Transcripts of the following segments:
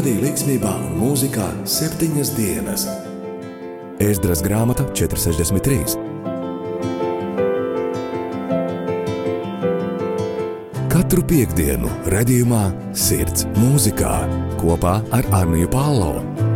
pavadīja līdzsvarā un mūzikā septiņas dienas. Ēzdras grāmata 463. Katru piekdienu, redzējumā, sirds mūzikā kopā ar Arniju Pālau.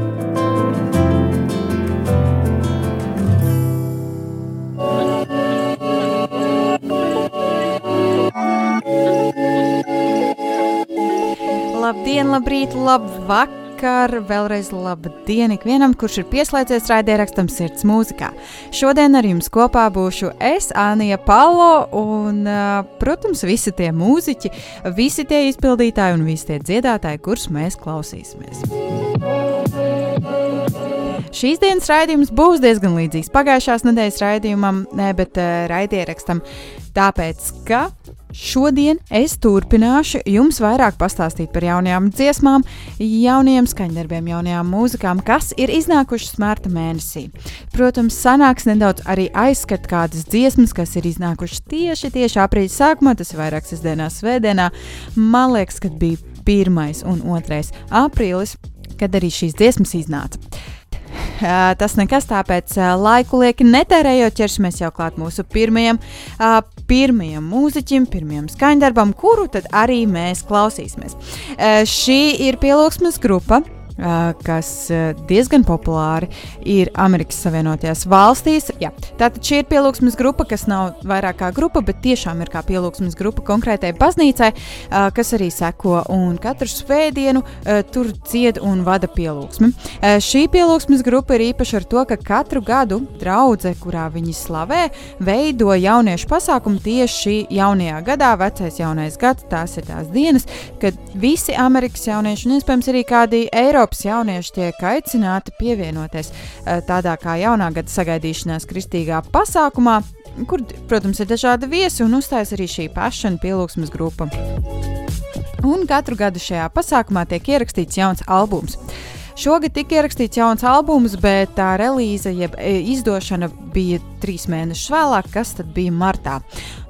Labrīt, labvakar! Vēlreiz labdien ikvienam, kurš ir pieslēdzies raidījumam Sirds mūzikā. Šodien ar jums kopā būšu es, Anija Palo, un, protams, visi tie mūziķi, visi tie izpildītāji un visi tie dziedātāji, kurus mēs klausīsimies. Šīs dienas raidījums būs diezgan līdzīgs pagājušās nedēļas raidījumam, ne, bet uh, raidierakstam, tāpēc, ka Šodien es turpināšu jums vairāk pastāstīt par jaunajām dziesmām, jaunajiem skaņdarbiem, jaunajām mūzikām, kas ir iznākušas mārta mēnesī. Protams, sanāks nedaudz arī aizskat kādas dziesmas, kas ir iznākušas tieši, tieši aprīļa sākumā, tas ir vairāk sestdienā, svētdienā. Man liekas, ka bija 1 un 2 aprīlis, kad arī šīs dziesmas iznāca. Tas nekas, tāpēc laiku lieki netērējot, ķersimies jau klāt mūsu pirmajam, pirmajam mūziķim, pirmajam skaņdarbam, kuru tad arī mēs klausīsimies. Šī ir pielūgsmes grupa kas diezgan populāri ir Amerikas Savienotajās valstīs. Jā, tātad šī ir pielūgsmes grupa, kas nav vairāk kā grupa, bet tiešām ir kā pielūgsmes grupa konkrētai baznīcai, kas arī seko un katru svētdienu tur dzied un vada pielūgsmi. Šī pielūgsmes grupa ir īpaša ar to, ka katru gadu draudzē, kurā viņi slavē, veido jauniešu pasākumu tieši jaunajā gadā, vecais jaunais gads, tās ir tās dienas, kad visi Amerikas jaunieši un iespējams arī kādi Eiropas Eiropas jaunieši tiek aicināti pievienoties eh, tādā kā jaunā gada sagaidīšanās kristīgā pasākumā, kur, protams, ir dažādi viesi un uzstājas arī šī pašana pielūgsmes grupa. Un katru gadu šajā pasākumā tiek ierakstīts jauns albums. Šogad tika ierakstīts jauns albums, bet tā relīze, jeb e, izdošana bija trīs mēnešus vēlāk, kas tad bija martā.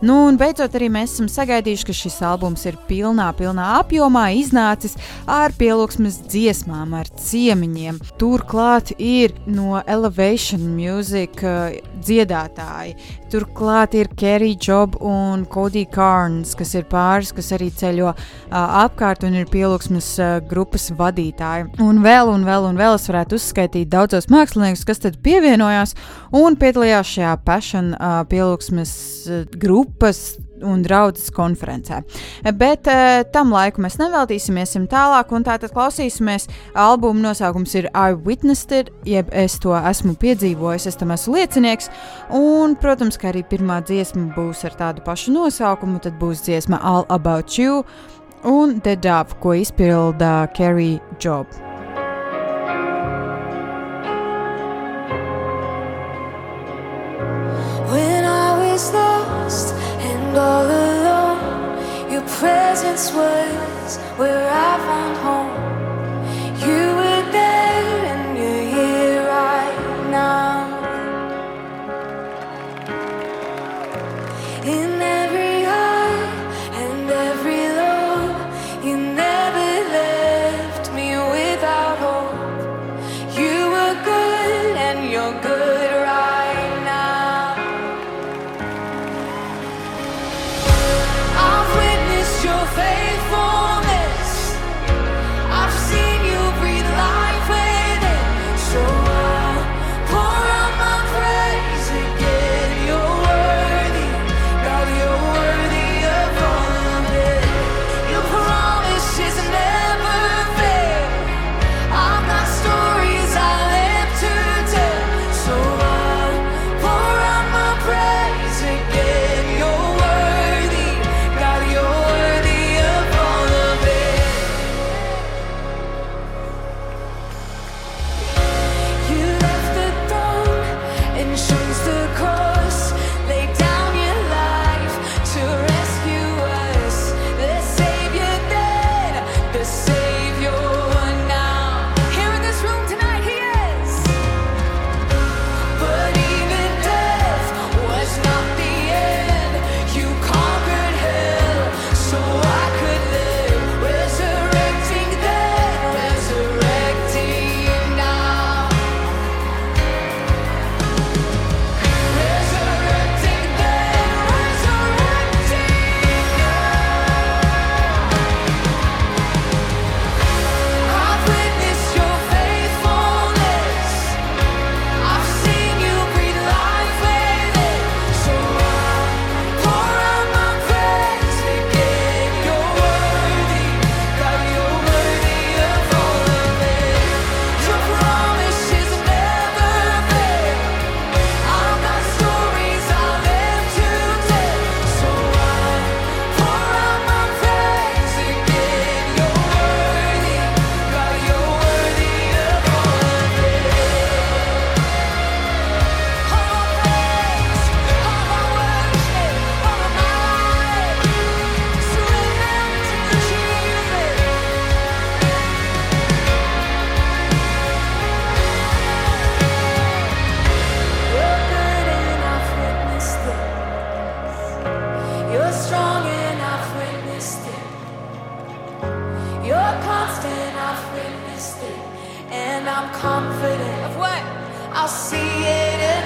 Nu, un beidzot arī mēs esam sagaidījuši, ka šis albums ir pilnā, pilnā apjomā iznācis ar pielūgsmes dziesmām, ar ciemiņiem. Turklāt ir no Elevation Music uh, dziedātāji. Turklāt ir Kerry Job un Cody Carnes, kas ir pāris, kas arī ceļo uh, apkārt un ir pielūgsmes uh, grupas vadītāji. Un vēl un vēl un vēl es varētu uzskaitīt daudzos māksliniekus, kas tad pievienojās un piedalījās šajā Passion uh, pielūgsmes uh, grupas un draudzes konferencē. Bet uh, tam laiku mēs neveltīsimies tālāk, un tātad klausīsimies. Albuma nosaukums ir I Witnessed It, jeb es to esmu piedzīvojis, es tam esmu liecinieks. Un, protams, ka arī pirmā dziesma būs ar tādu pašu nosaukumu, tad būs dziesma All About You un The Dove, ko izpilda Kerry Job. Presence was where I found home.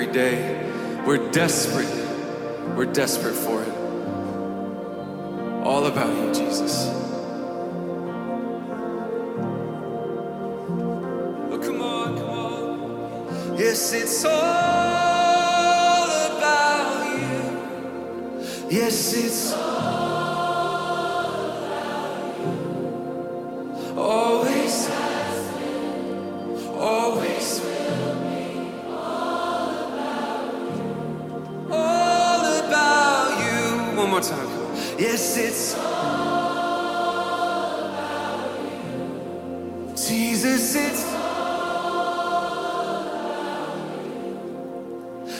every day. We're desperate. We're desperate for it. All about you, Jesus. Oh, come on, come on. Yes, it's all about you. Yes, it's all. Yes, it's all about you. Jesus, it's all about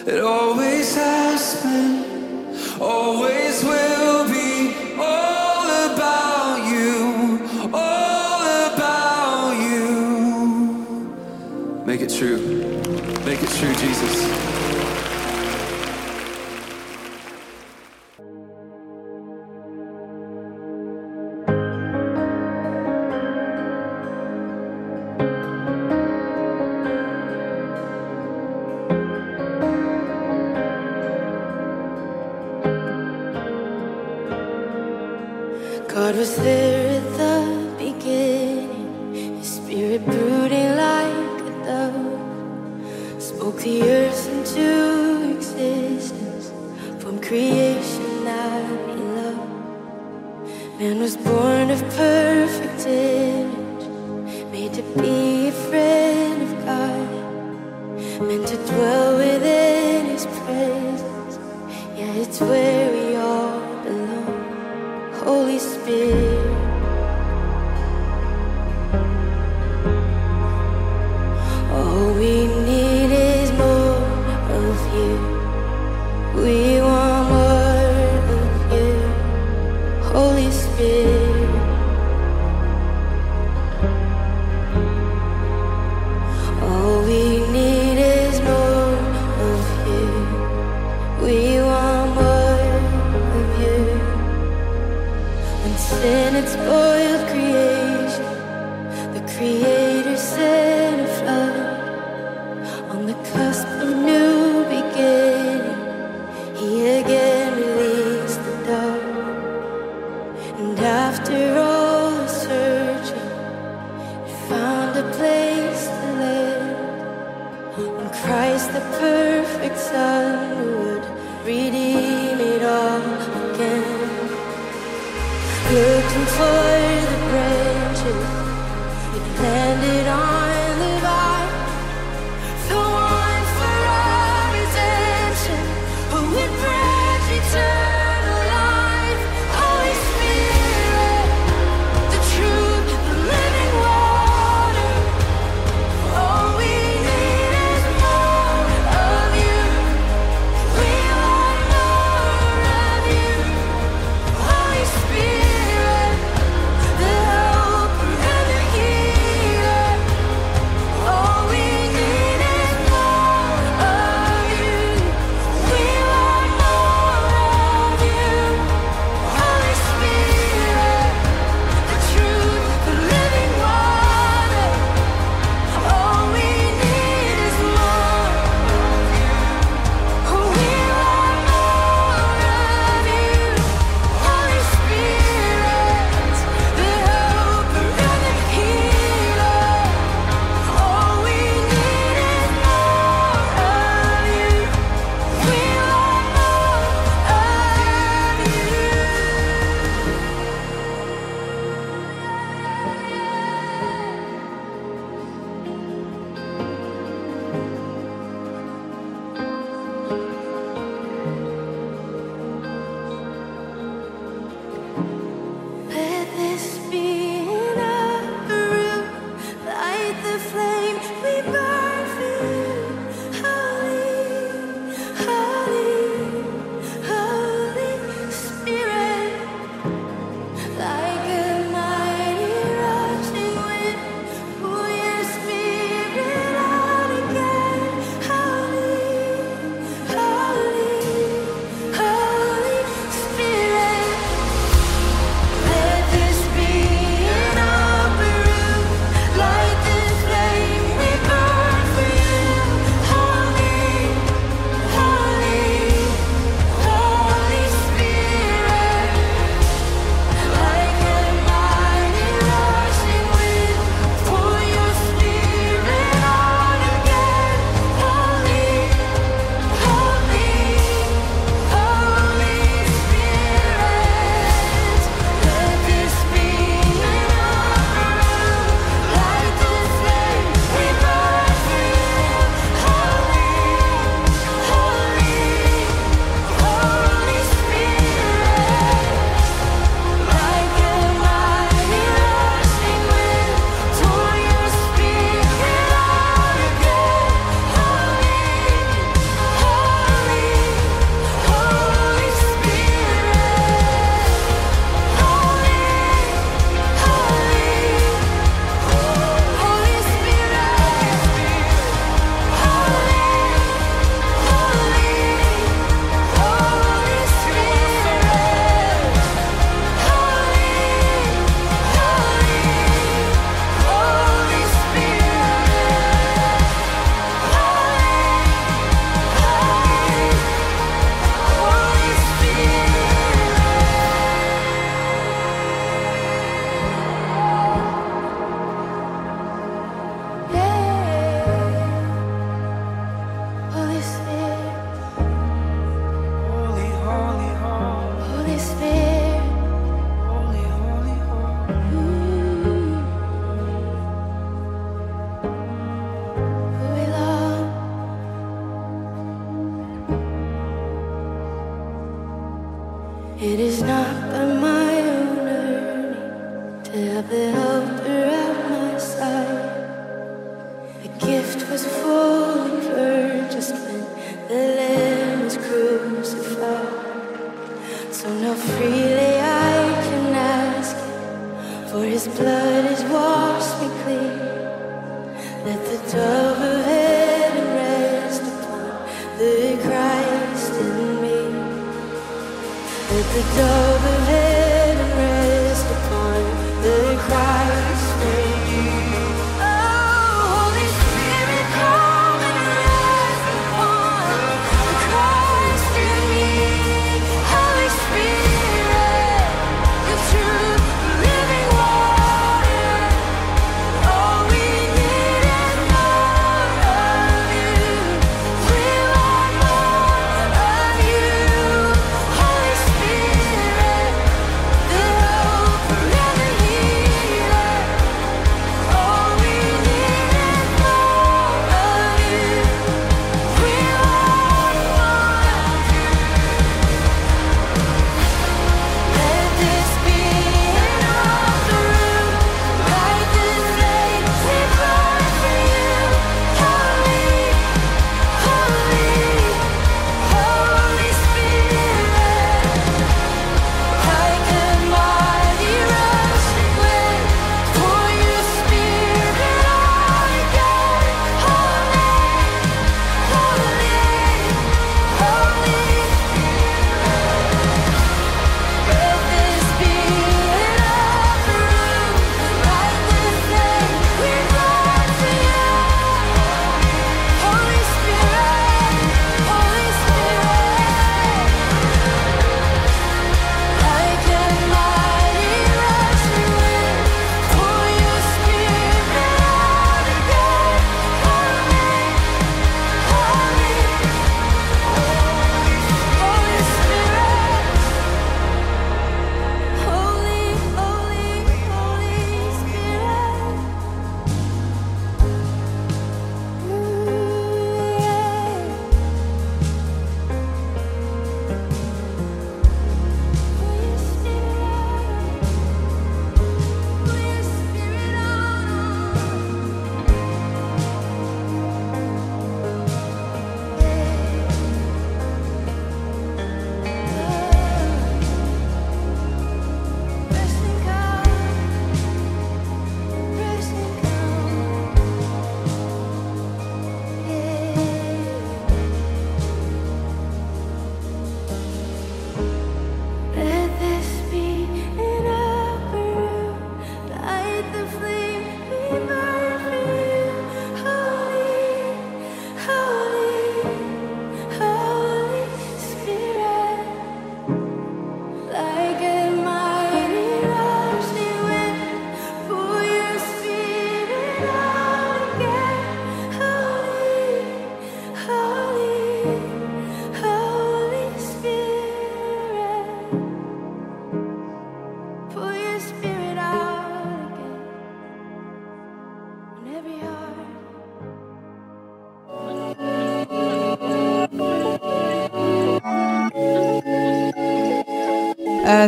you. It always has been.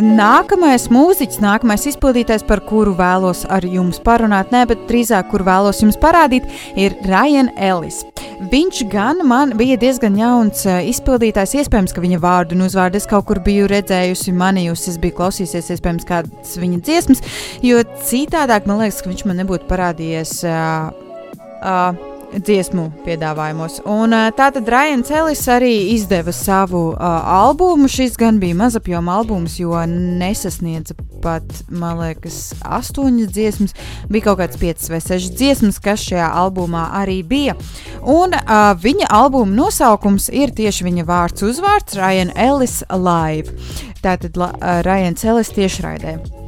Nākamais mūziķis, nākamais izpildītājs, par kuru vēlos ar jums parunāt, ne, bet drīzāk, kur vēlos jums parādīt, ir Ryan Ellis. Viņš gan man bija diezgan jauns uh, izpildītājs. Iespējams, ka viņa vārdu un uzvārdu es kaut kur biju redzējusi, manījusi, es biju klausījusies, iespējams, kādas viņa dziesmas, jo citādāk man liekas, ka viņš man nebūtu parādījies. Uh, uh, dziesmu piedāvājumos. Un, uh, tātad Ryan Celis arī izdeva savu uh, albumu. Šis gan bija mazapjoma albums, jo nesasniedza pat, man liekas, astoņas dziesmas. Bija kaut kāds piecas vai sešas dziesmas, kas šajā albumā arī bija. Un uh, viņa albuma nosaukums ir tieši viņa vārds uzvārds Ryan Ellis Live. Tātad uh, Ryan Celis tiešraidē.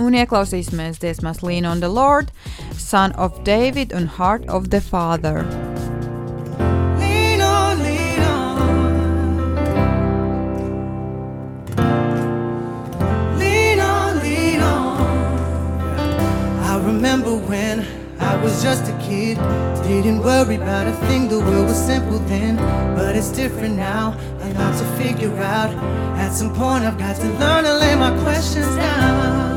Un ieklausīsimies dziesmās Lean on the Lord, Son of David un Heart of the Father. Lean on, lean on. Lean on, lean on. I remember when I was just a kid, didn't worry about a thing. The world was simple then, but it's different now. A lot to figure out. At some point, I've got to learn to lay my questions down.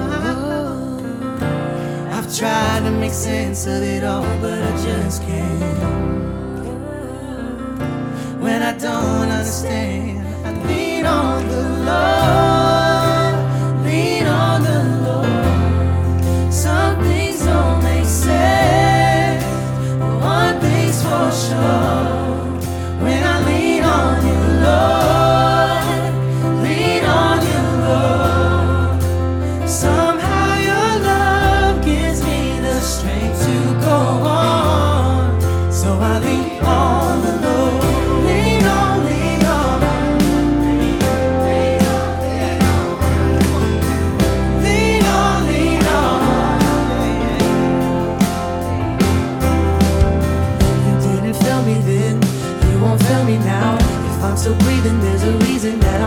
I've tried to make sense of it all, but I just can't. When I don't understand, I lean on the Lord, lean on the Lord. Some things don't make sense, but one thing's for sure.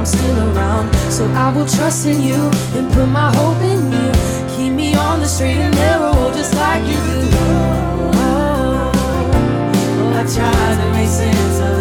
still around. So I will trust in you and put my hope in you. Keep me on the straight and narrow, oh, just like you do. Oh, oh, oh, I try to make sense of.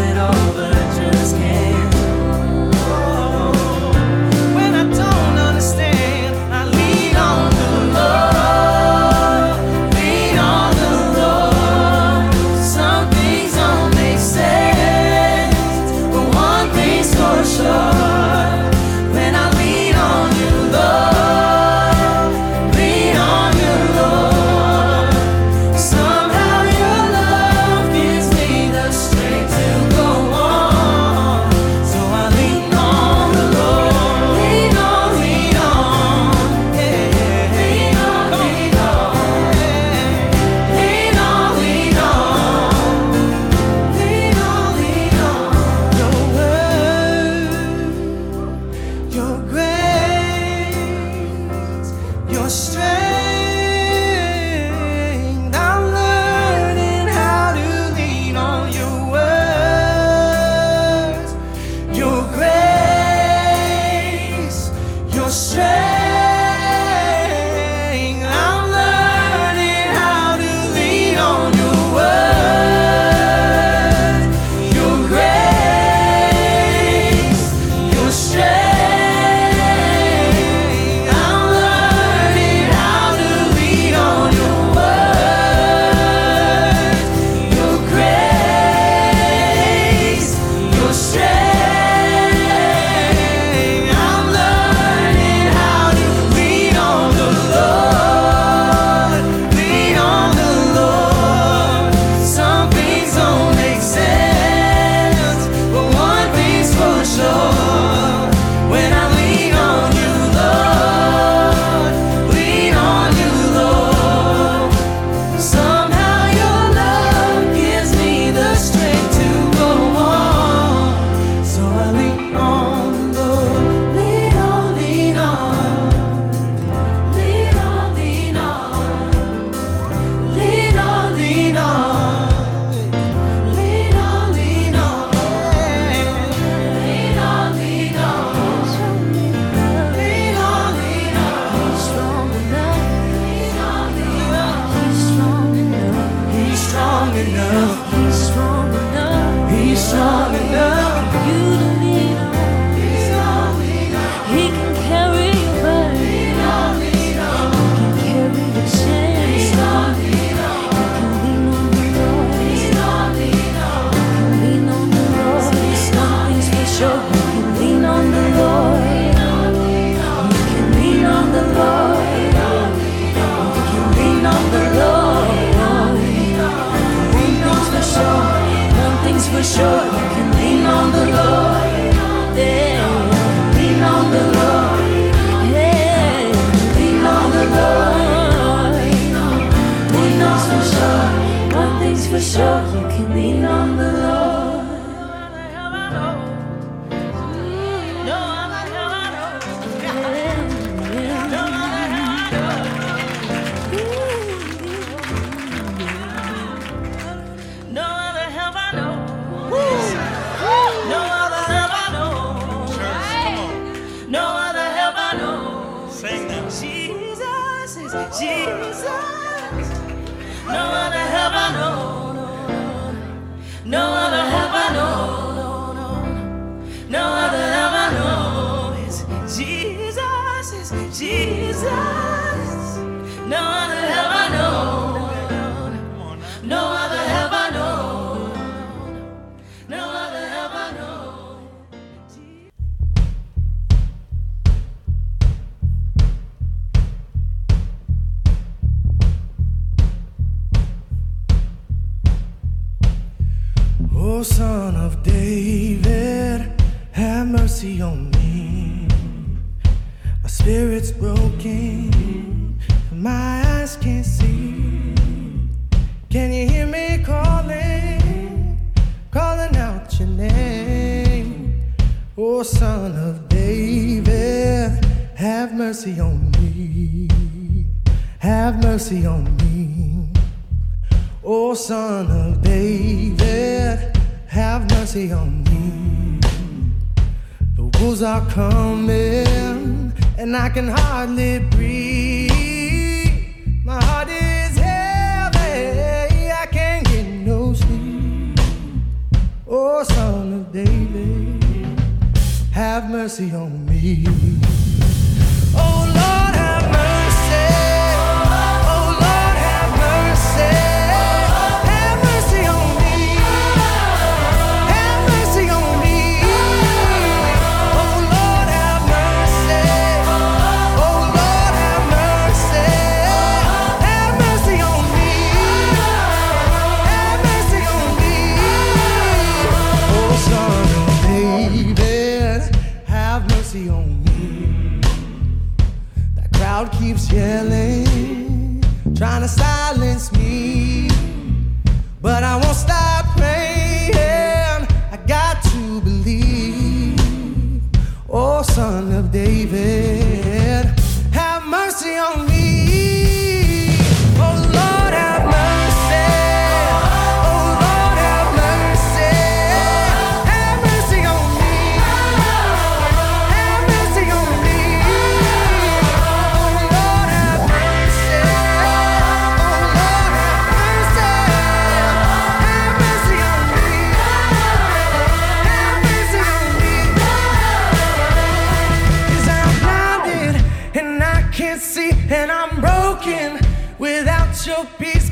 two piece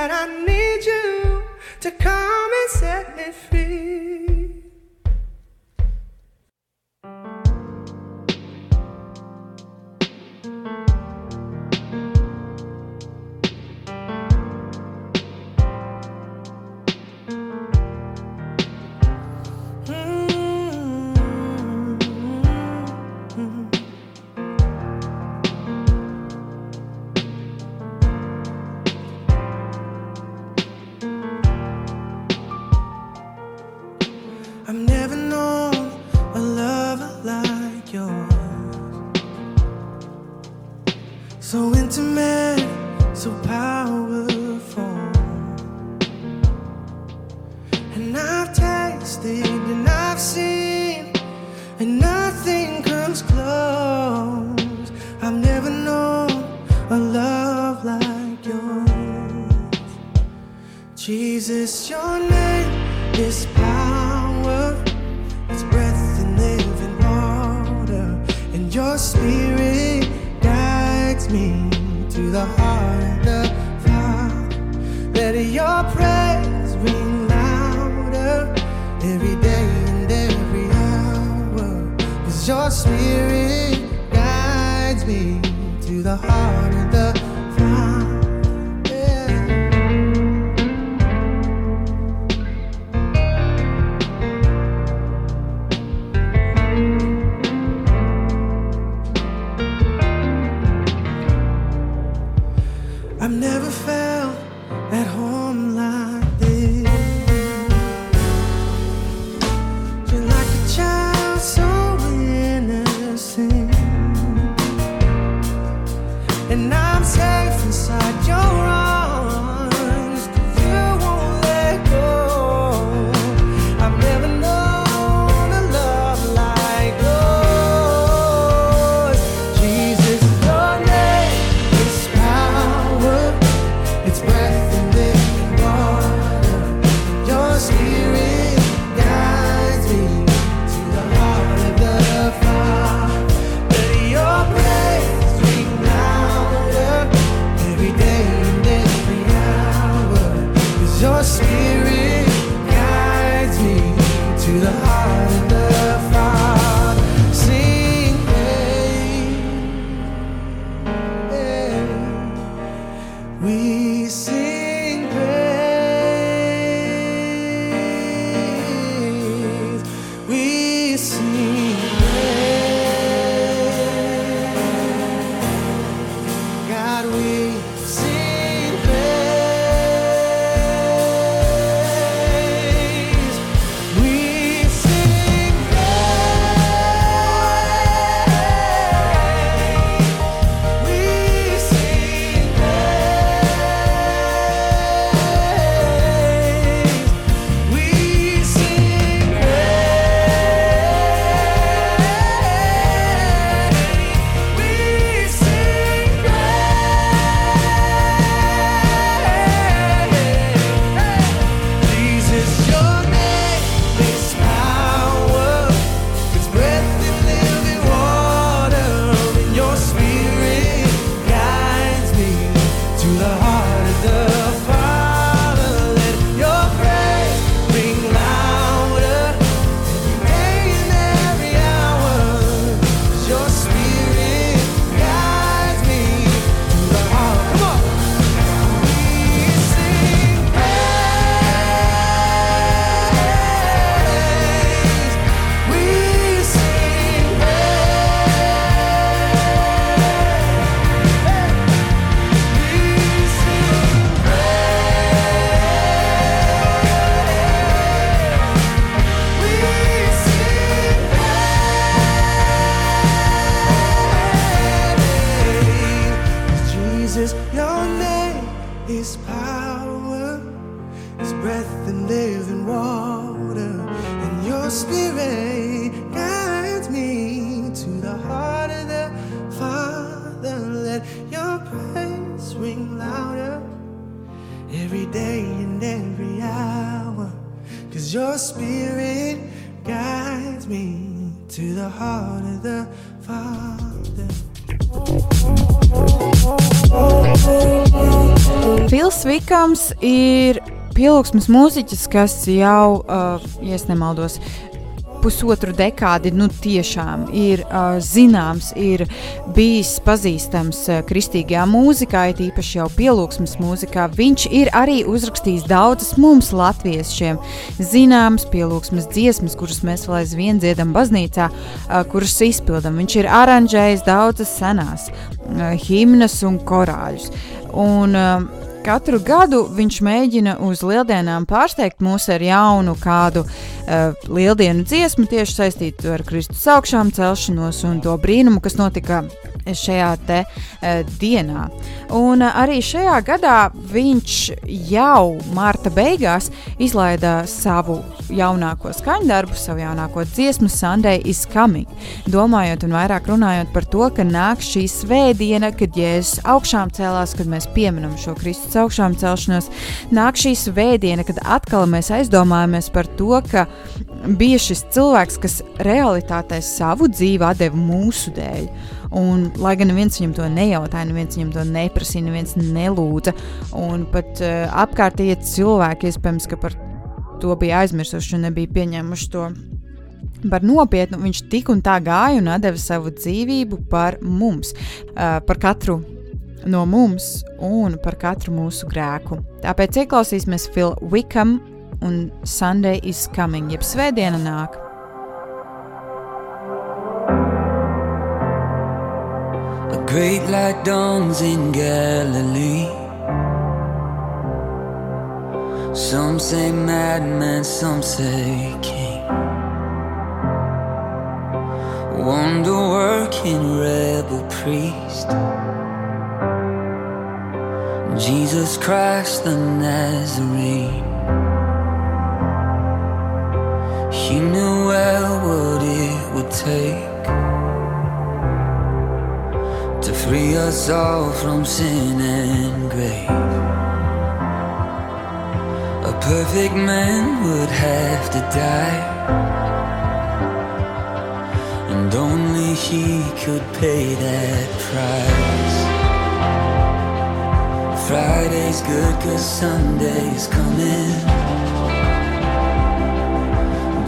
that I know. Ir pielūgsmes mūziķis, kas jau, uh, ja nemaldos, pusotru dekādi nu, tiešām ir uh, zināms, ir bijis pazīstams uh, kristīgajā mūzikā, it īpaši jau pielūgsmes mūzikā. Viņš ir arī uzrakstījis daudzas mums, latviešiem, zināmas pielūgsmes dziesmas, kuras mēs vēl aizvien dziedam baznīcā, uh, kuras izpildam. Viņš ir aranžējis daudzas senās uh, himnas un korāļus. Un, uh, Katru gadu viņš mēģina uz lieldienām pārsteigt mūs ar jaunu kādu uh, lieldienu dziesmu, tieši saistītu ar Kristus augšām celšanos un to brīnumu, kas notika šajā te uh, dienā. Un uh, arī šajā gadā viņš jau marta beigās izlaida savu jaunāko skaņdarbu, savu jaunāko dziesmu Sunday is coming. Domājot un vairāk runājot par to, ka nāk šī svētdiena, kad Jēzus augšām cēlās, kad mēs pieminam šo Kristus augšām celšanos, nāk šī svētdiena, kad atkal mēs aizdomājamies par to, ka bija šis cilvēks, kas realitātē savu dzīvi deva mūsu dēļ. Un, lai gan neviens viņam to nejautāja, neviens viņam to neprasīja, neviens nelūdza. Un pat uh, apkārtējie cilvēki, iespējams, ka par to bija aizmirsuši un nebija pieņēmuši to par nopietnu. Viņš tik un tā gāja un deva savu dzīvību par mums, uh, par katru no mums un par katru mūsu grēku. Tāpēc ieklausīsimies Phil Wickham un Sunday is coming, jeb svētdiena nāk. Great light dawns in Galilee. Some say madman, some say king. Wonder working rebel priest. Jesus Christ the Nazarene. He knew well what it would take to free us all from sin and grave. A perfect man would have to die, and only he could pay that price. Friday's good cause Sunday's coming.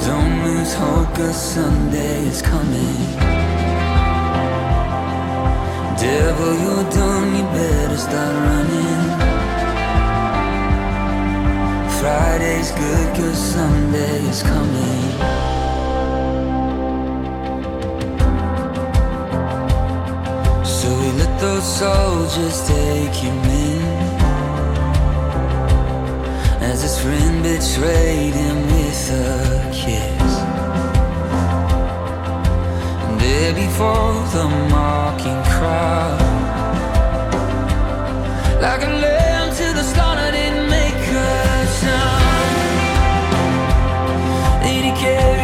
Don't lose hope cause Sunday is coming. Devil, you're done, you better start running. Friday's good cause is coming. So we let those soldiers take him in. As his friend betrayed him with a kiss. There before the mocking crowd, like a lamb to the slaughter, didn't make a sound. Then he carried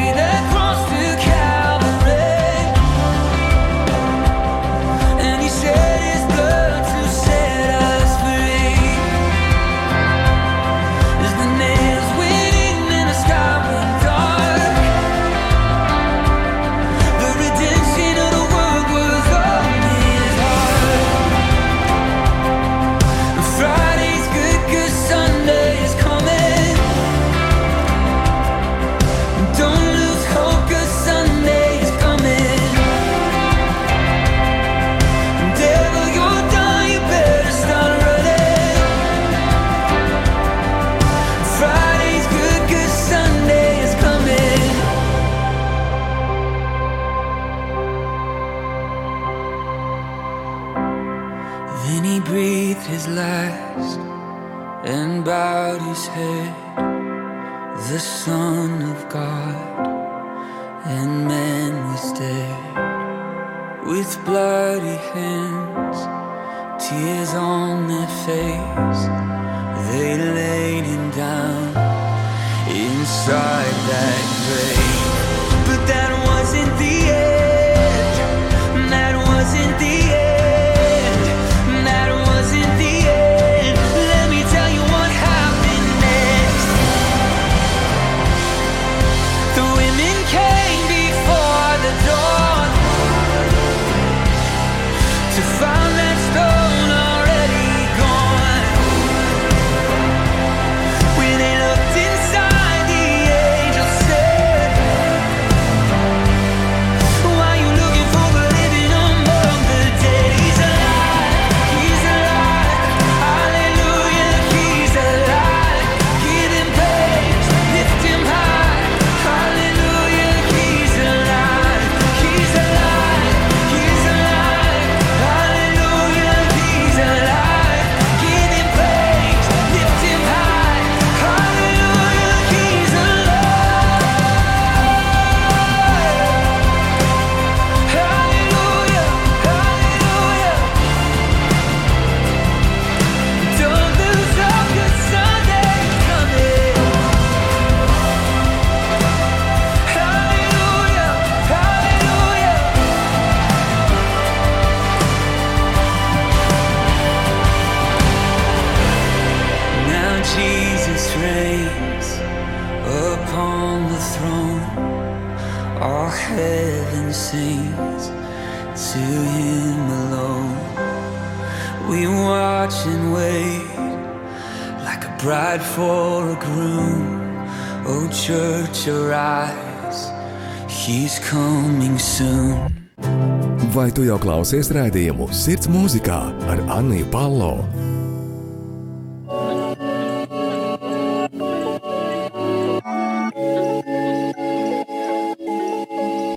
tu jau klausies raidījumu Sirds mūzikā ar Anniju Palo?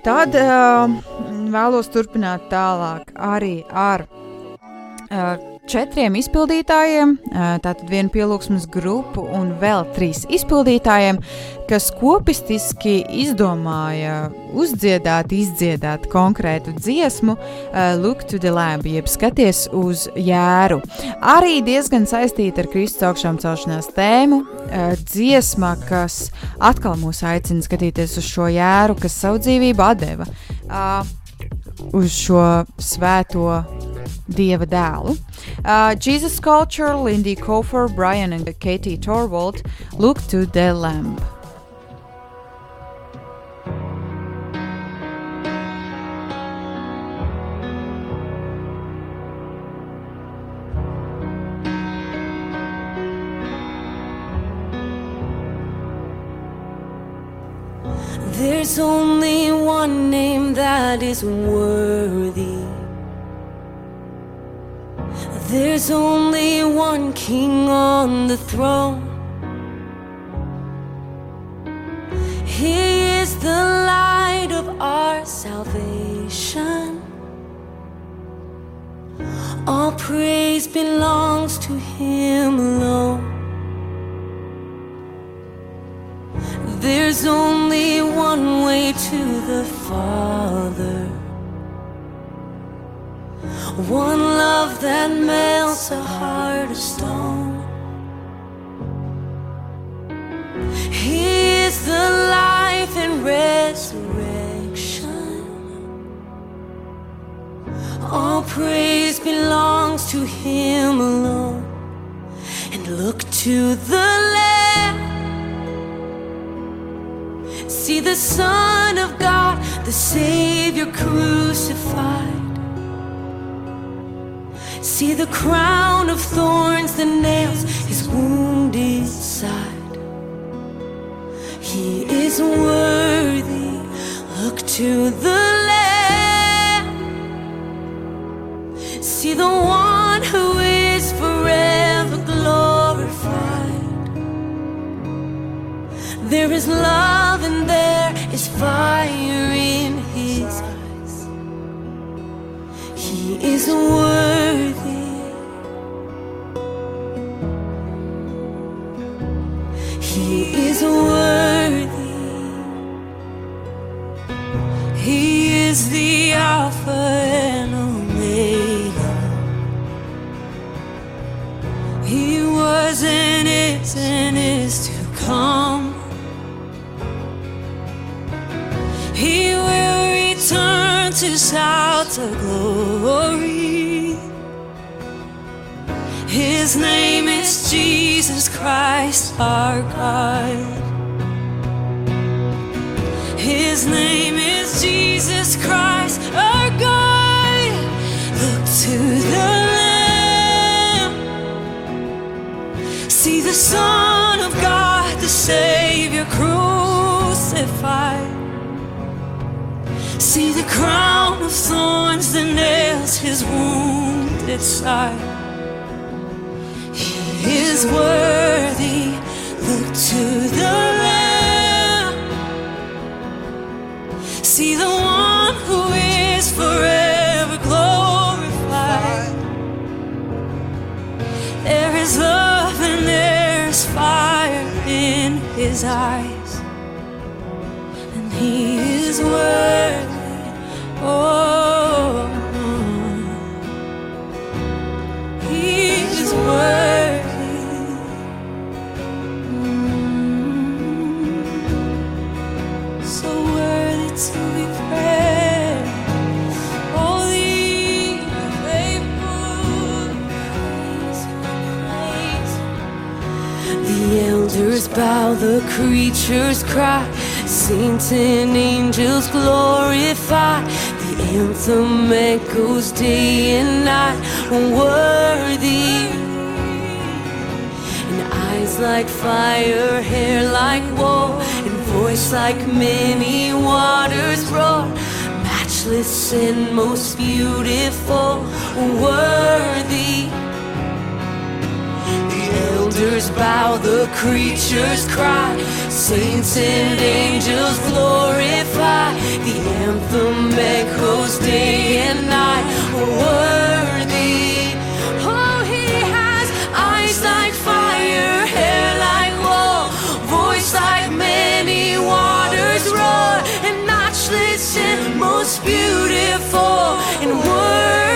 Tad uh, vēlos turpināt tālāk arī ar uh, četriem izpildītājiem, tātad vienu pielūgsmes grupu un vēl trīs izpildītājiem, kas kopistiski izdomāja uzdziedāt, izdziedāt konkrētu dziesmu, Look to the Lamb, jeb skaties uz jēru. Arī diezgan saistīta ar Kristus augšām celšanās tēmu, dziesma, kas atkal mūs aicina skatīties uz šo jēru, kas savu dzīvību atdeva uh, uz šo svēto dieva dēlu. Uh, Jesus Culture, Lindy Kofer, Brian and Katie Torvald look to the lamb. There's only one name that is worthy. There's only one king on the throne. He is the light of our salvation. All praise belongs to him alone. There's only one way to the Father. One love that melts a heart of stone. He is the life and resurrection. All praise belongs to Him alone. And look to the Lamb. See the Son of God, the Savior crucified. See the crown of thorns that nails his wounded side. He is worthy. Look to the Lamb. See the one who is forever glorified. There is love and there is fire in He is worthy. He is worthy. He is the Alpha and Omega. He was and is and is to come. To shout glory. His name is Jesus Christ, our God. His name is Jesus Christ, crown of thorns that nails his wounded side. He is worthy. Look to the Lamb. See the one who is forever glorified. There is love and there is fire in his eyes. And he is worthy. Creatures cry, saints and angels glorify. The anthem echoes day and night, worthy. And eyes like fire, hair like wool, and voice like many waters roar. matchless and most beautiful, worthy. The elders bow, the creatures cry, saints and angels glorify. The anthem echoes day and night, oh, worthy. Oh, he has eyes like fire, hair like wool, voice like many waters roar, and matchless and most beautiful and worthy,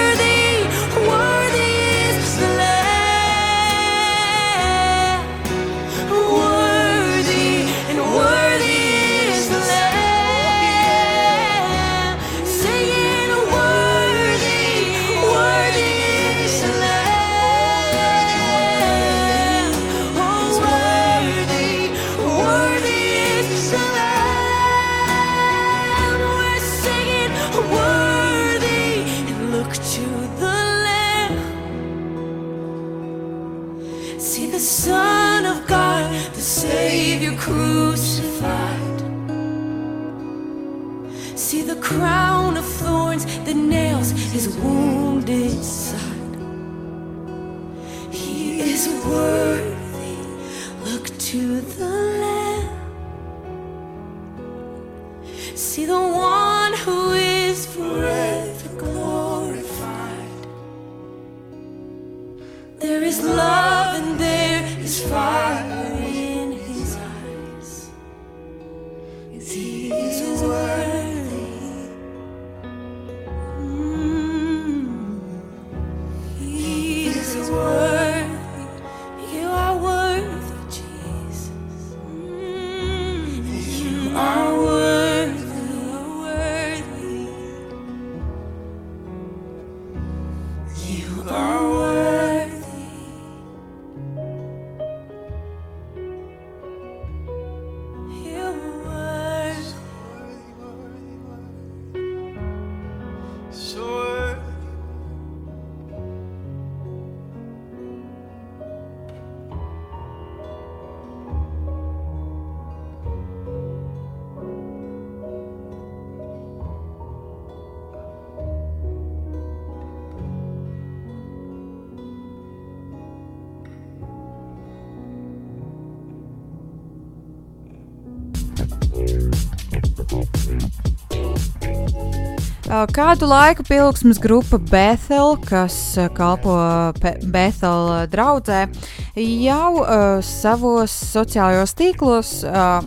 fire Kādu laiku pilsmas grupa Bethel, kas uh, kalpo Bethel uh, draudzē, jau uh, savos sociālajos tīklos. Uh,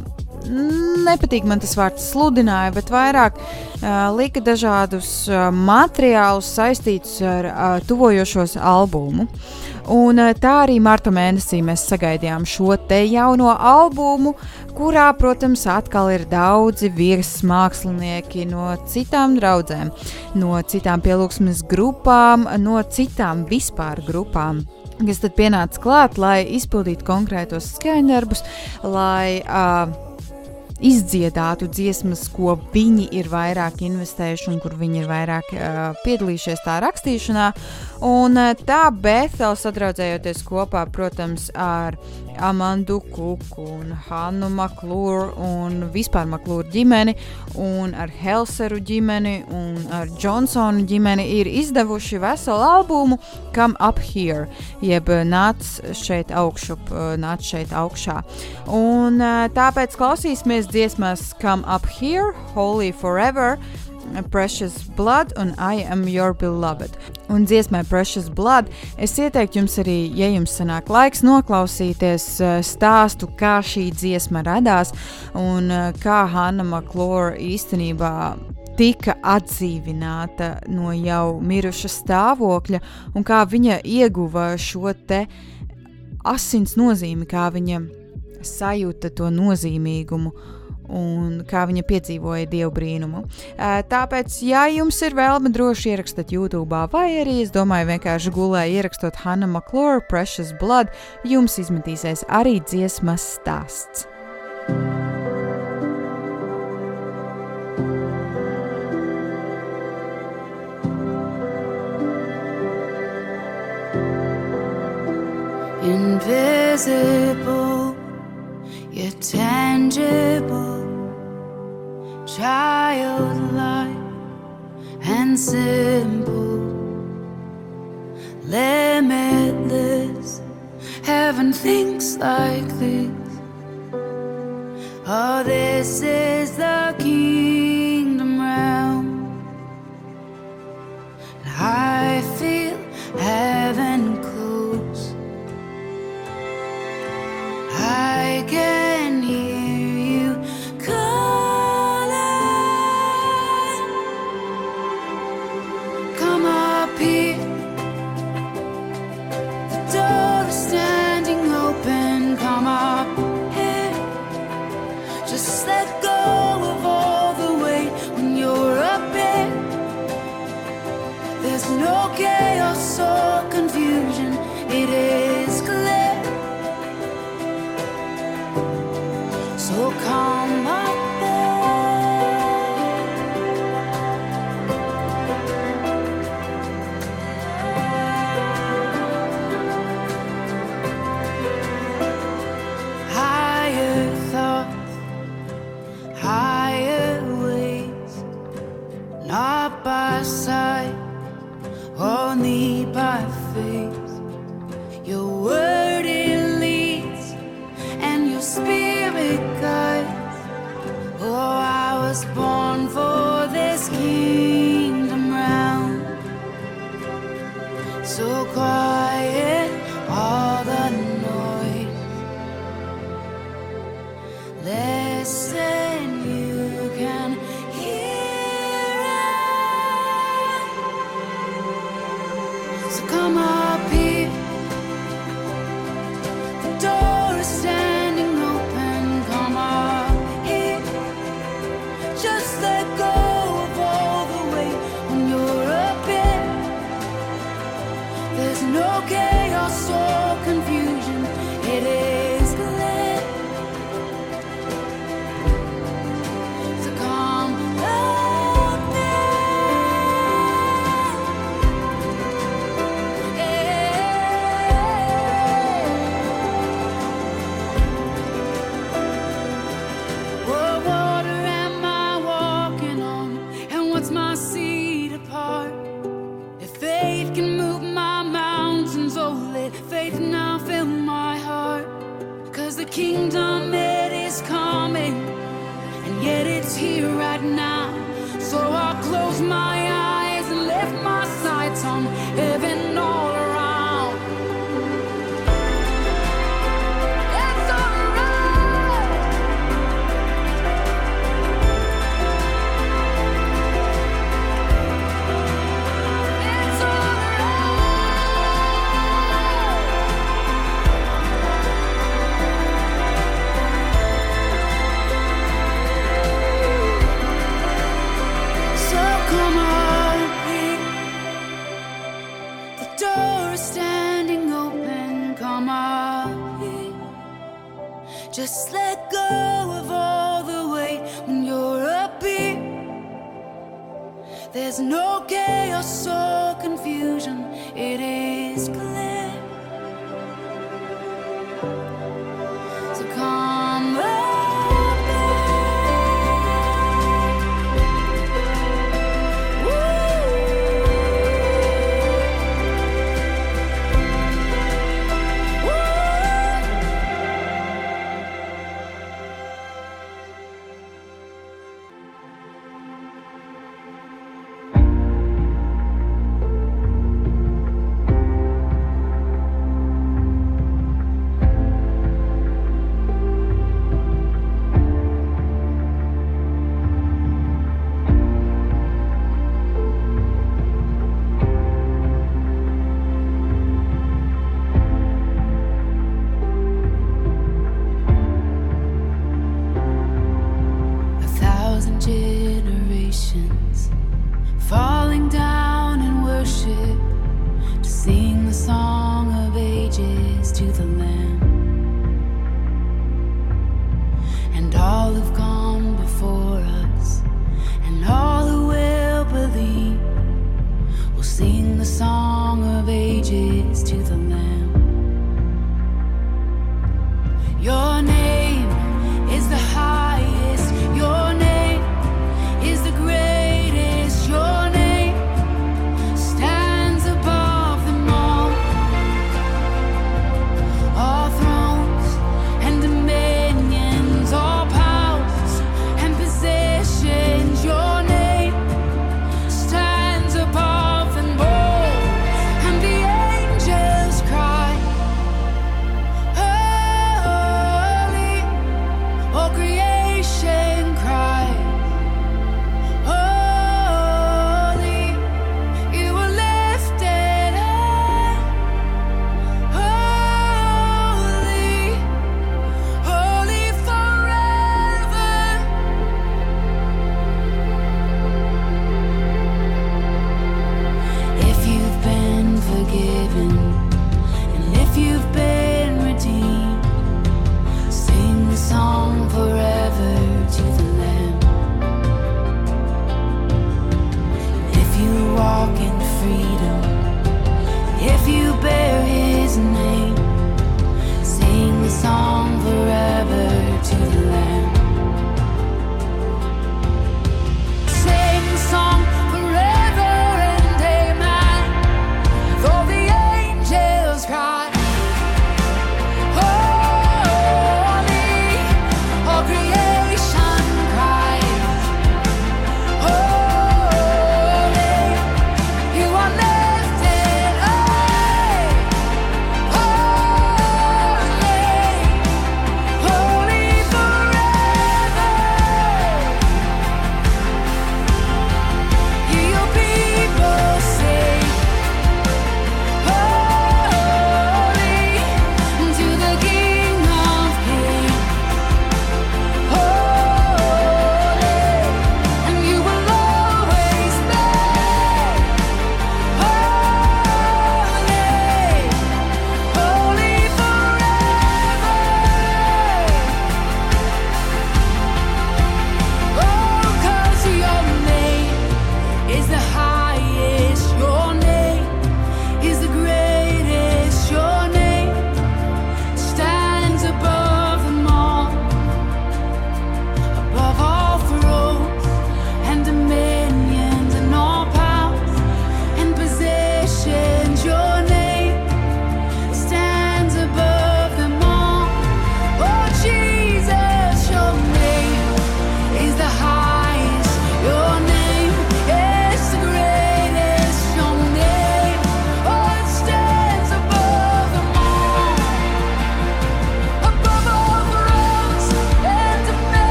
Nepatīk man tas vārds sludināja, bet vairāk uh, lika dažādus uh, materiālus saistītus ar uh, tuvojošos albumu. Un uh, tā arī marta mēnesī mēs sagaidījām šo te jauno albumu, kurā, protams, atkal ir daudzi viesmākslinieki no citām draudzēm, no citām pielūgsmes grupām, no citām vispār grupām. Kas tad pienāca klāt, lai izpildītu konkrētos skaņdarbus, lai uh, izdziedātu dziesmas, ko viņi ir vairāk investējuši un kur viņi ir vairāk uh, piedalījušies tā rakstīšanā. Un uh, tā Bēthela sadraudzējoties kopā, protams, ar Amandu Kuku un Hannu Maklūru un vispār Maklūru ģimeni un ar Helseru ģimeni un ar Johnsonu ģimeni ir izdevuši veselu albumu Come Up Here, jeb uh, nāc šeit augšup, uh, nāc šeit augšā. Un tāpēc klausīsimies dziesmās Come Up Here, Holy Forever, Precious Blood un I Am Your Beloved. Un dziesmai Precious Blood es ieteiktu jums arī, ja jums sanāk laiks, noklausīties eh, stāstu, kā šī dziesma radās un eh, kā Hanna Maklora īstenībā tika atdzīvināta no jau miruša stāvokļa un kā viņa ieguva šo te asins nozīmi, kā viņa sajūta to nozīmīgumu un kā viņa piedzīvoja dievu brīnumu. Tāpēc, ja jums ir vēlme, droši ierakstiet YouTube, vai arī es domāju, vienkārši gulēji ierakstot Hanna McClure, Precious Blood, jums izmetīsies arī dziesmas stāsts. invisible simple, limitless. Heaven thinks like this. Oh, this is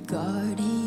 guarding.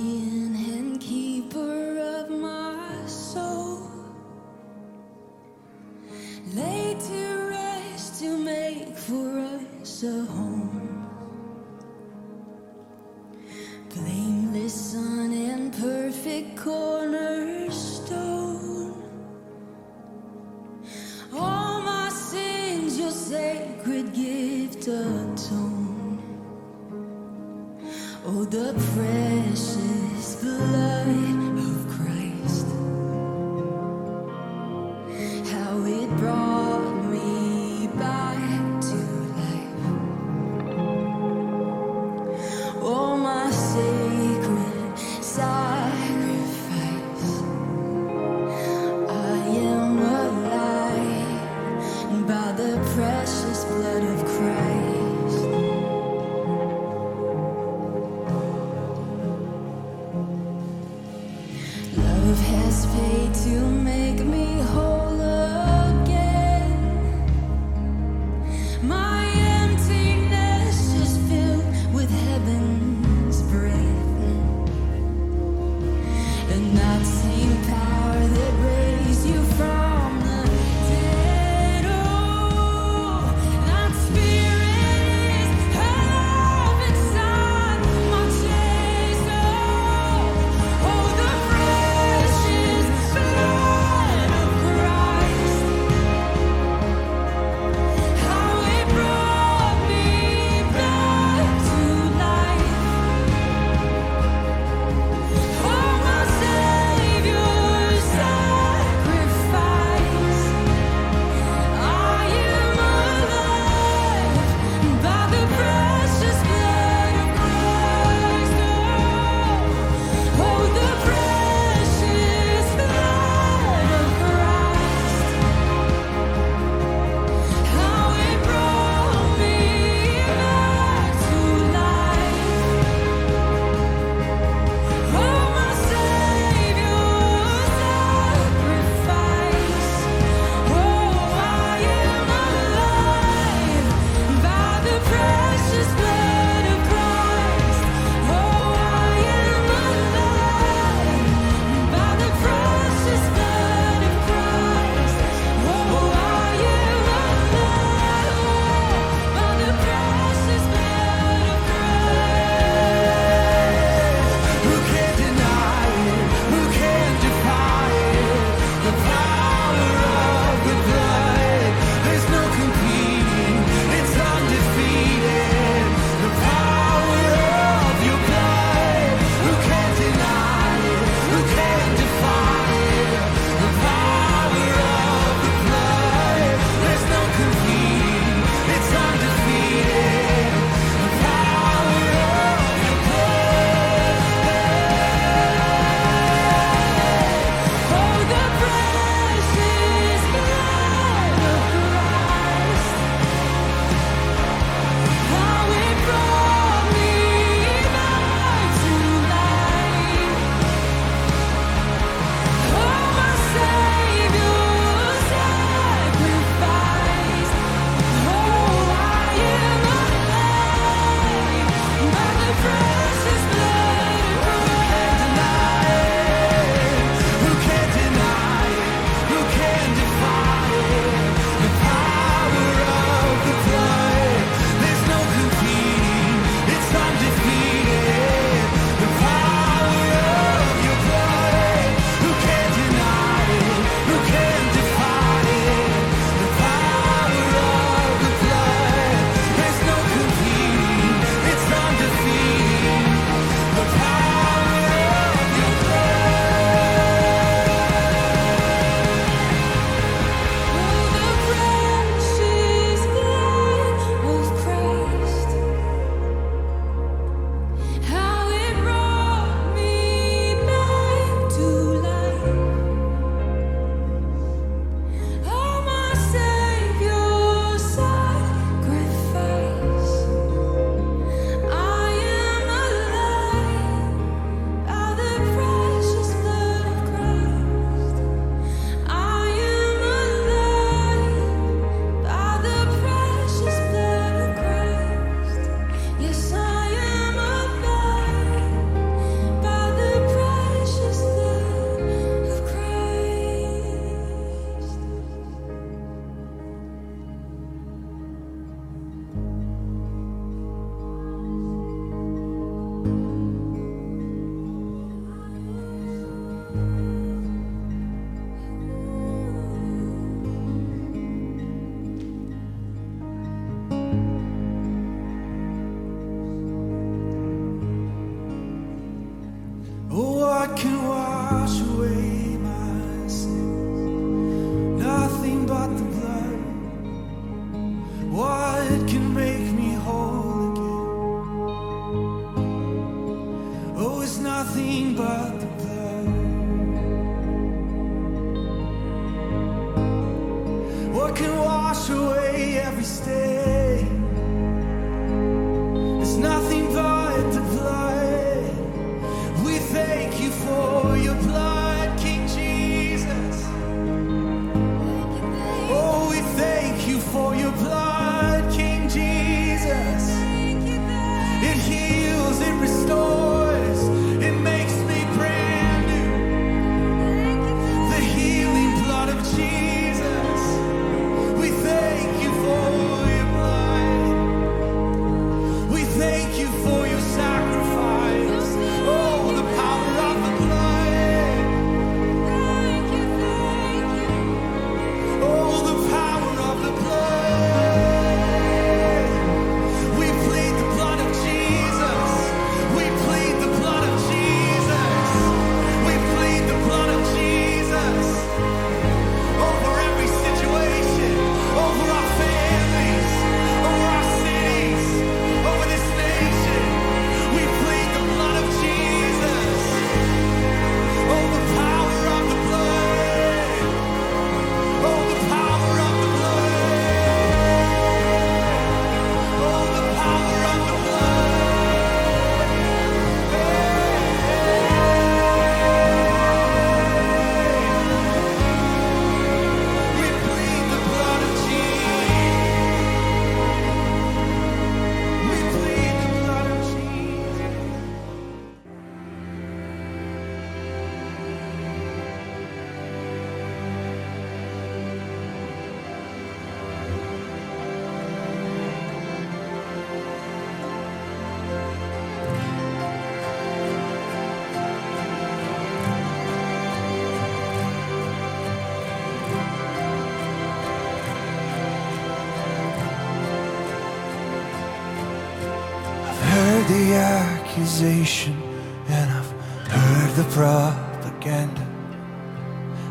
and I've heard the propaganda.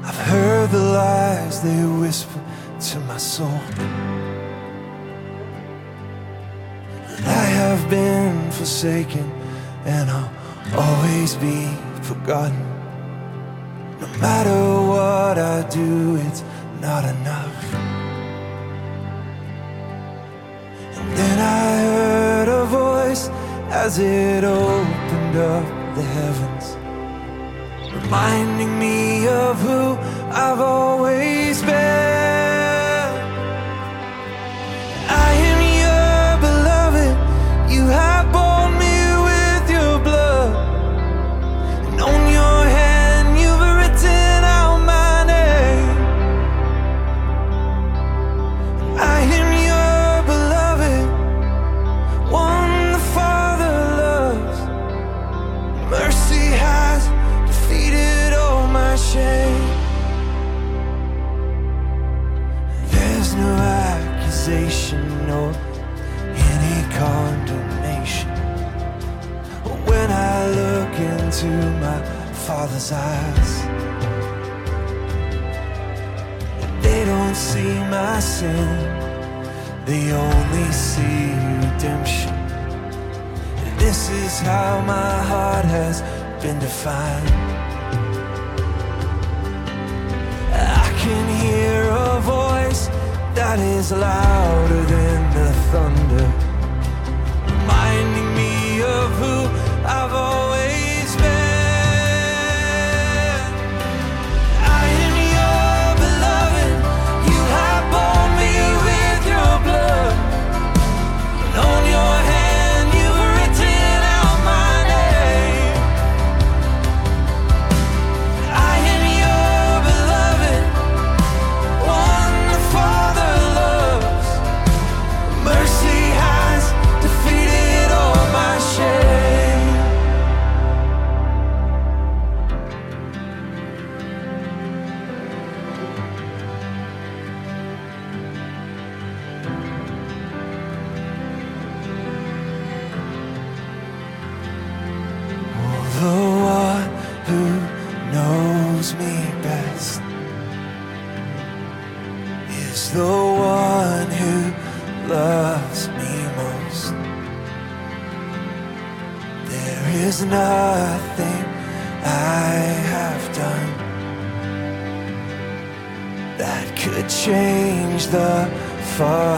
I've heard the lies they whisper to my soul. And I have been forsaken, and I'll always be forgotten. No matter what I do, it's not enough. And then I heard a voice as it the heavens. Remind I can hear a voice that is louder than the thunder, reminding me of who I've always. the fire.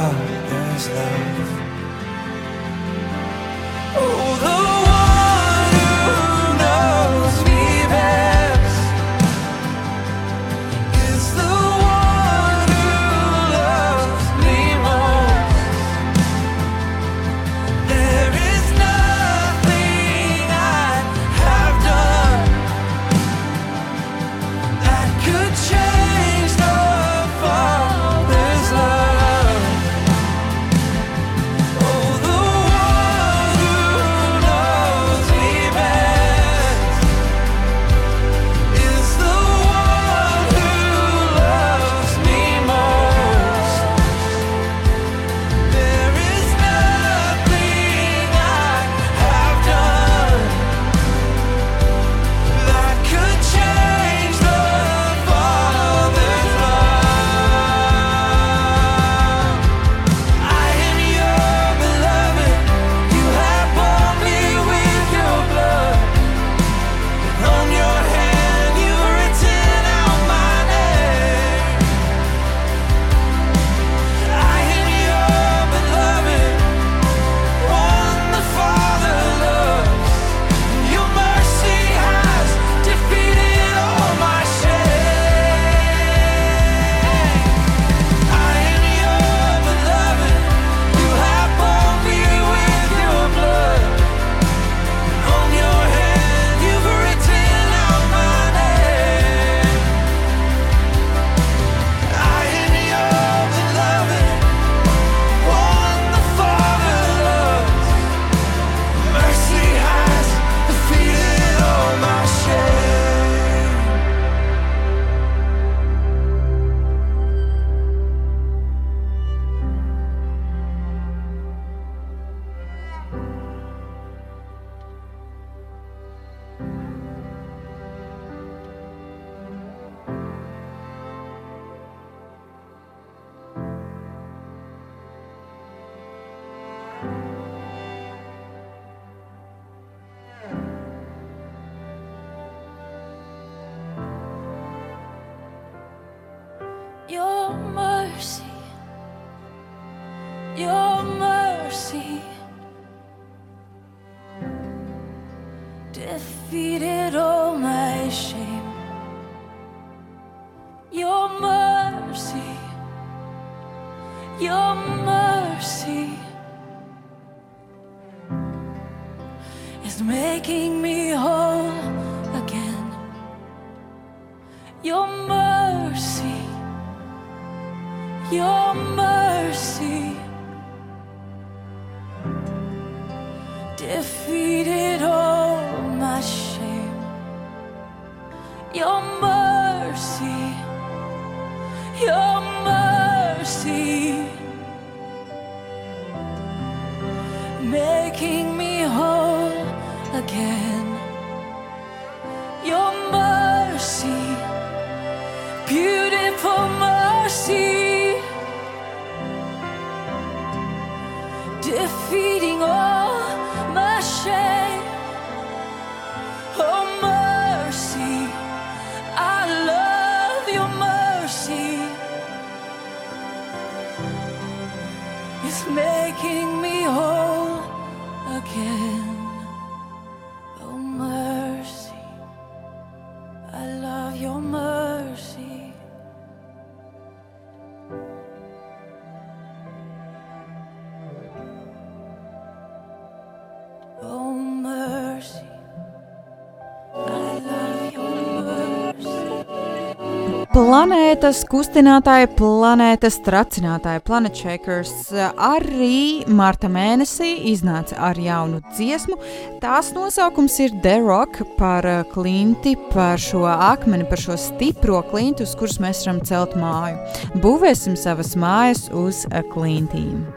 planētas kustinātāji, planētas tracinātāji, planētšakers arī marta mēnesī iznāca ar jaunu dziesmu. Tās nosaukums ir The Rock par eh, klinti, par šo akmeni, par šo stipro klinti, uz kuras mēs varam celt māju. Būvēsim savas mājas uz eh, klintīm.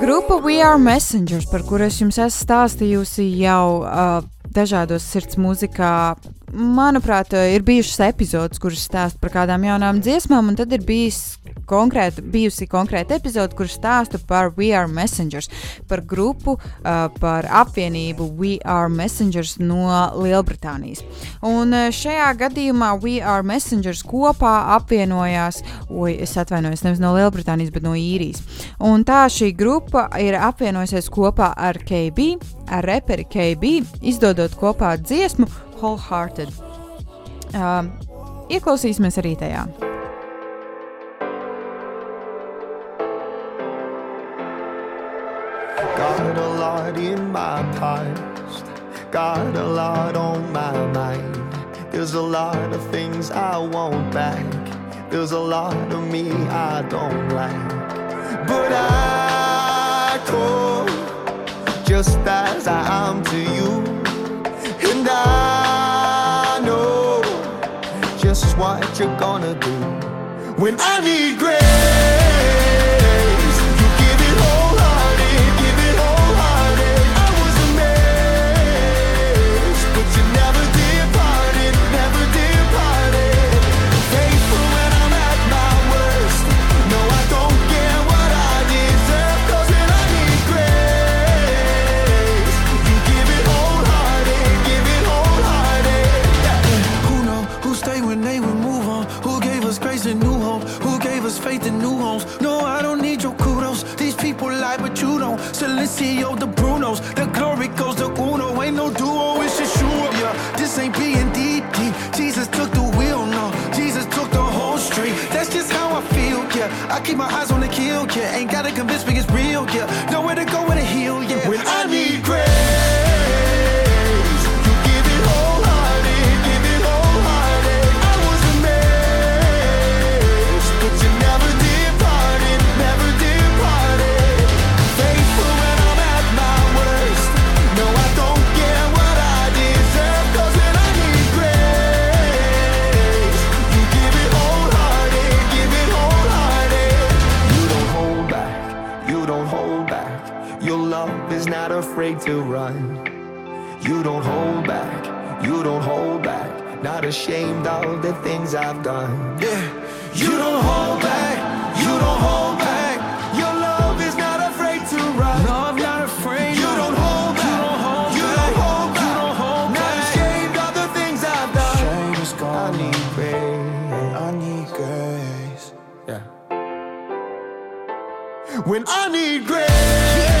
Grupa We Are Messengers, par kuru es jums esmu stāstījusi jau uh, dažādos sirds mūzikā. Manuprāt, uh, ir bijušas epizodes, kuras stāsta par kādām jaunām dziesmām, un tad ir bijis konkrēta, bijusi konkrēta epizode, kur stāsta par We Are Messengers, par grupu, uh, par apvienību We Are Messengers no Lielbritānijas. Un šajā gadījumā We Are Messengers kopā apvienojās, oi, es atvainojos, nevis no Lielbritānijas, bet no īrijas. Un tā šī grupa ir apvienojusies kopā ar KB, ar reperi KB, izdodot kopā dziesmu Wholehearted. Uh, ieklausīsimies arī tajā. Lot in my past, got a lot on my mind. There's a lot of things I want back, there's a lot of me I don't like. But I come just as I am to you, and I know just what you're gonna do when I need grace. Don't. The Brunos. The glory goes to Uno. Ain't no duo, it's just you. Yeah, this ain't being DD. Jesus took the wheel, no. Jesus took the whole street. That's just how I feel, yeah. I keep my eyes on the kill, yeah. Ain't gotta convince me it's real, yeah. Nowhere to go afraid to run. You don't hold back, you don't hold back. Not ashamed of the things I've done. Yeah, you don't hold back, you don't hold back. Your love is not afraid to run. I'm not afraid. You don't hold back, You don't hold you don't hold back. Not back. ashamed of the things I've done. Shame is I gone. need grace. I need grace. Yeah. When I need grace,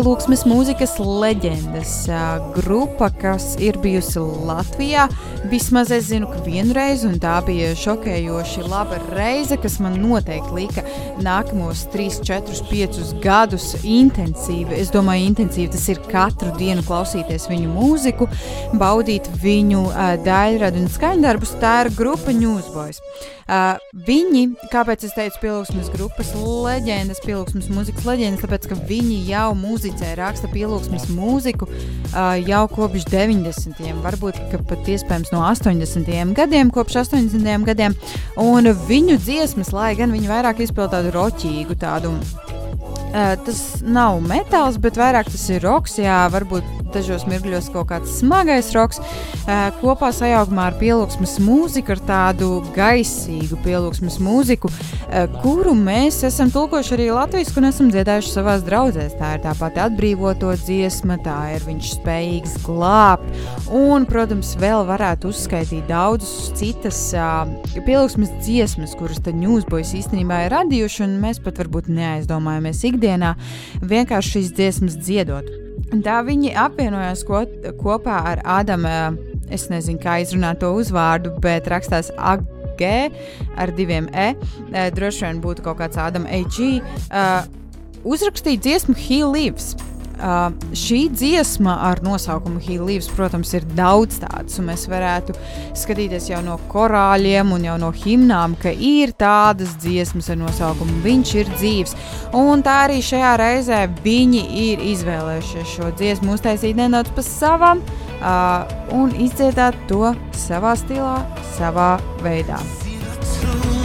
Pielūgsmes mūzikas leģendas grupa, kas ir bijusi Latvijā. Vismaz es zinu, ka vienreiz, un tā bija šokējoši laba reize, kas man noteikti lika nākamos 3, 4, 5 gadus intensīvi. Es domāju, intensīvi tas ir katru dienu klausīties viņu mūziku, baudīt viņu uh, daļradu un skaņdarbus. Tā ir grupa Newsboys. Uh, viņi, kāpēc es teicu, pielūgsmes grupas leģendas, pielūgsmes mūzikas leģendas, tāpēc ka viņi jau muzicē, raksta pielūgsmes mūziku uh, jau kopš 90. varbūt pat iespējams no 80. gadiem, kopš 80. gadiem. Un viņu dziesmas, lai gan viņi vairāk izpildītu tādu roķīgu, tādu Uh, tas nav metāls, bet vairāk tas ir roks. Jā, varbūt dažos mirkļos kaut kāds smagais roks. Uh, kopā sajaukumā ar pielūgsmes mūziku, ar tādu gaisīgu pielūgsmes mūziku, uh, kuru mēs esam tulkojuši arī latviešu un esam dziedājuši savās draudzēs. Tā ir tā pati atbrīvoto dziesma, tā ir viņš spējīgs glābt. Un, protams, vēl varētu uzskaitīt daudzas citas pielūgsmes dziesmas, kuras tad Newsboys īstenībā ir radījuši, un mēs pat varbūt neaizdomājamies ikdienā ikdienā vienkārši šīs dziesmas dziedot. Tā viņi apvienojās ko, kopā ar Ādamu. Es nezinu, kā izrunāt to uzvārdu, bet rakstās AG ar diviem E. Droši vien būtu kaut kāds Ādams AG. Uh, uzrakstīt dziesmu He Lives. Uh, šī dziesma ar nosaukumu Hīlīvs, protams, ir daudz tādas, un mēs varētu skatīties jau no korāļiem un jau no himnām, ka ir tādas dziesmas ar nosaukumu Viņš ir dzīves. Un tā arī šajā reizē viņi ir izvēlējušies šo dziesmu uztaisīt nedaudz pa savam uh, un izdziedāt to savā stilā, savā veidā. Where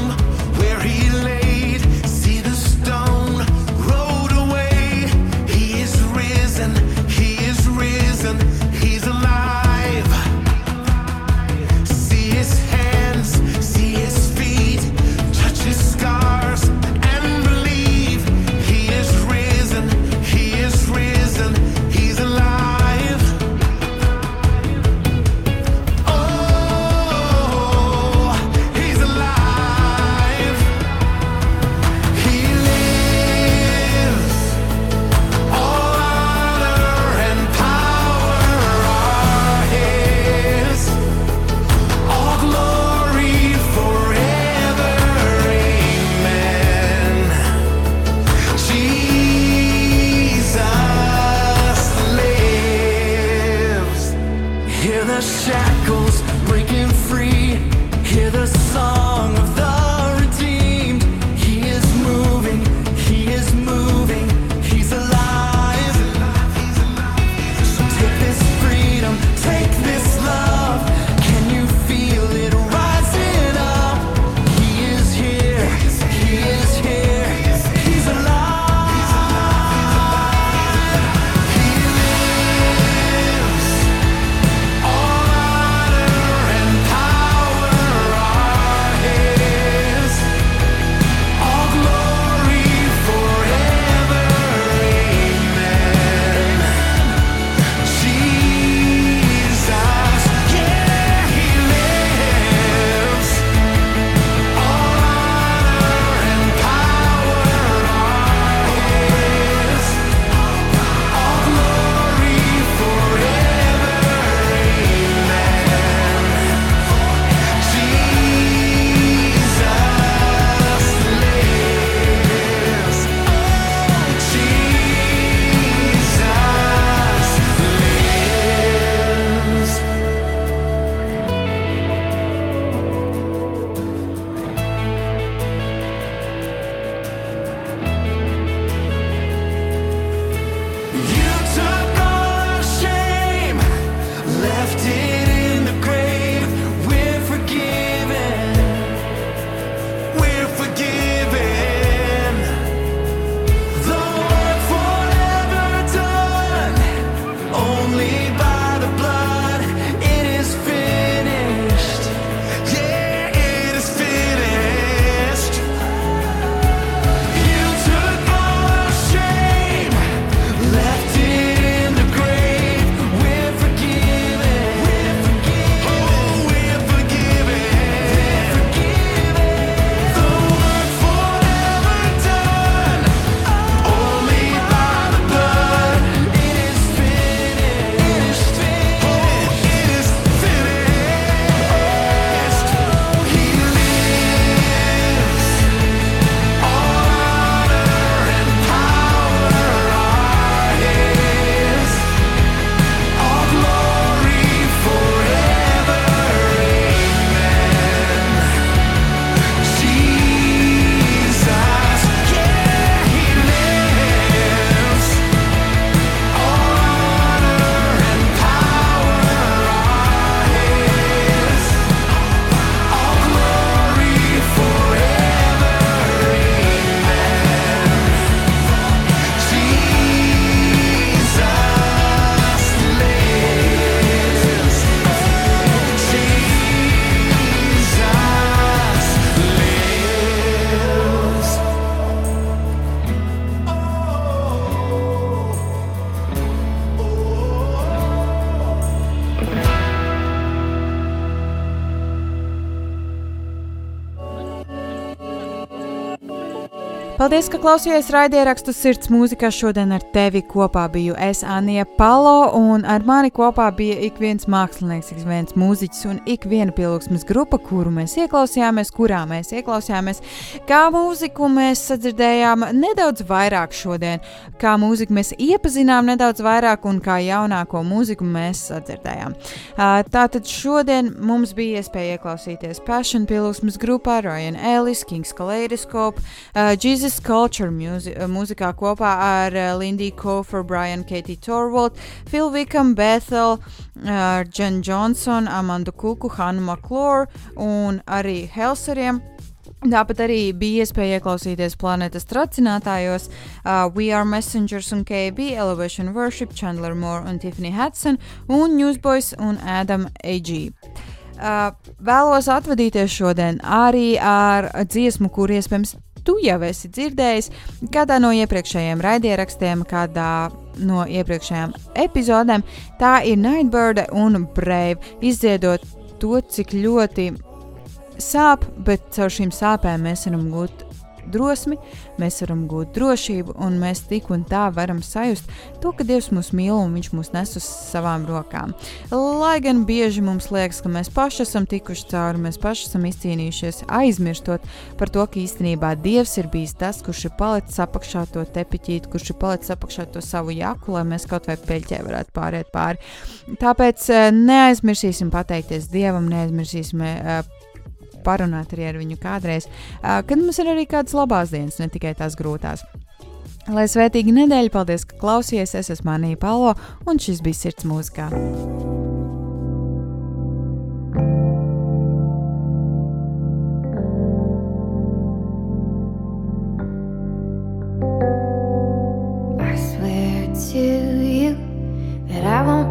Paldies, ka klausījāties raidierakstu sirds mūzikā. Šodien ar tevi kopā biju es, Anija Palo, un ar mani kopā bija ik viens mākslinieks, ik viens mūziķis un ik viena pielūgsmes grupa, kuru mēs ieklausījāmies, kurā mēs ieklausījāmies. Kā mūziku mēs sadzirdējām nedaudz vairāk šodien, kā mūziku mēs iepazinām nedaudz vairāk un kā jaunāko mūziku mēs sadzirdējām. Tātad šodien mums bija iespēja ieklausīties Passion pielūgsmes grupā, Ryan Ellis, Kings Kaleidoscope, Jesus Jesus Culture mūzi mūzikā kopā ar uh, Lindy Kofer, Brian Katie Torvald, Phil Wickham, Bethel, uh, Jen Johnson, Amandu Kuku, Hannu McClure un arī Helseriem. Tāpat arī bija iespēja ieklausīties planētas tracinātājos uh, We Are Messengers un KB, Elevation Worship, Chandler Moore un Tiffany Hudson, un Newsboys un Adam A.G. Uh, vēlos atvadīties šodien arī ar dziesmu, kur iespējams tu jau esi dzirdējis kādā no iepriekšējiem raidierakstiem, kādā no iepriekšējām epizodēm. Tā ir Nightbird un Brave izdziedot to, cik ļoti sāp, bet caur šīm sāpēm mēs varam gūt drosmi, mēs varam gūt drošību, un mēs tik un tā varam sajust to, ka Dievs mūs mīl un Viņš mūs nes uz savām rokām. Lai gan bieži mums liekas, ka mēs paši esam tikuši cauri, mēs paši esam izcīnījušies, aizmirstot par to, ka īstenībā Dievs ir bijis tas, kurš ir palicis apakšā to tepiķīt, kurš ir palicis apakšā to savu jaku, lai mēs kaut vai peļķē varētu pāriet pāri. Tāpēc eh, neaizmirsīsim pateikties Dievam, neaizmirsīsim uh, parunāt arī ar viņu kādreiz, kad mums ir arī kādas labās dienas, ne tikai tās grūtās. Lai svētīga nedēļa, paldies, ka klausījies. Es esmu Manija Palo, un šis bija sirds mūzikā.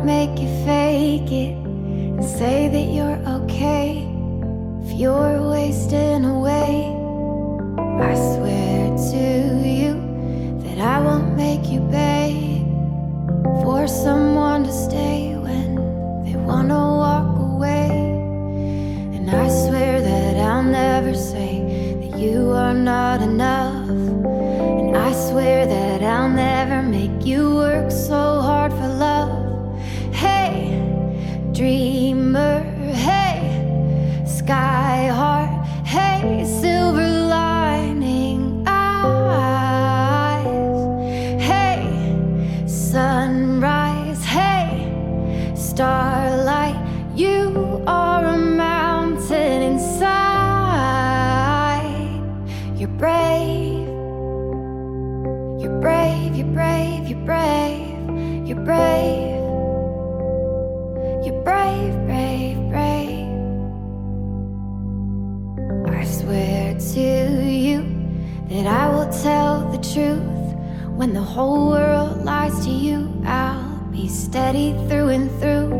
make you fake it and say that you're okay. If you're wasting away. I swear to you that I won't make you pay for someone to stay when they wanna walk away. And I swear that I'll never say that you are not enough. And I swear that I'll never make you work so hard for love. Hey, dreamer, sky heart, hey, silver lining eyes, hey, sunrise, hey, starlight, you are a mountain inside. You're brave, you're brave, you're brave, you're brave, you're brave. Truth when the whole world lies to you. I'll be steady through and through.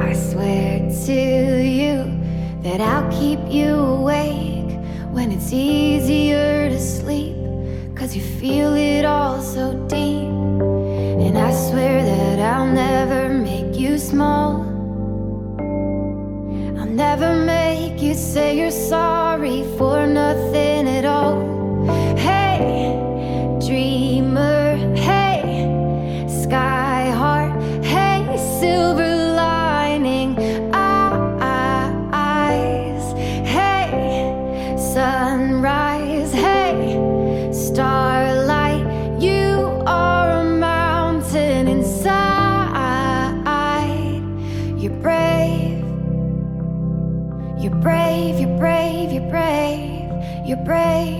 I swear to you that I'll keep you awake when it's easier to sleep. Cause you feel it all so deep. And I swear that I'll never make you small. I'll never make you say you're sorry for nothing at all. break.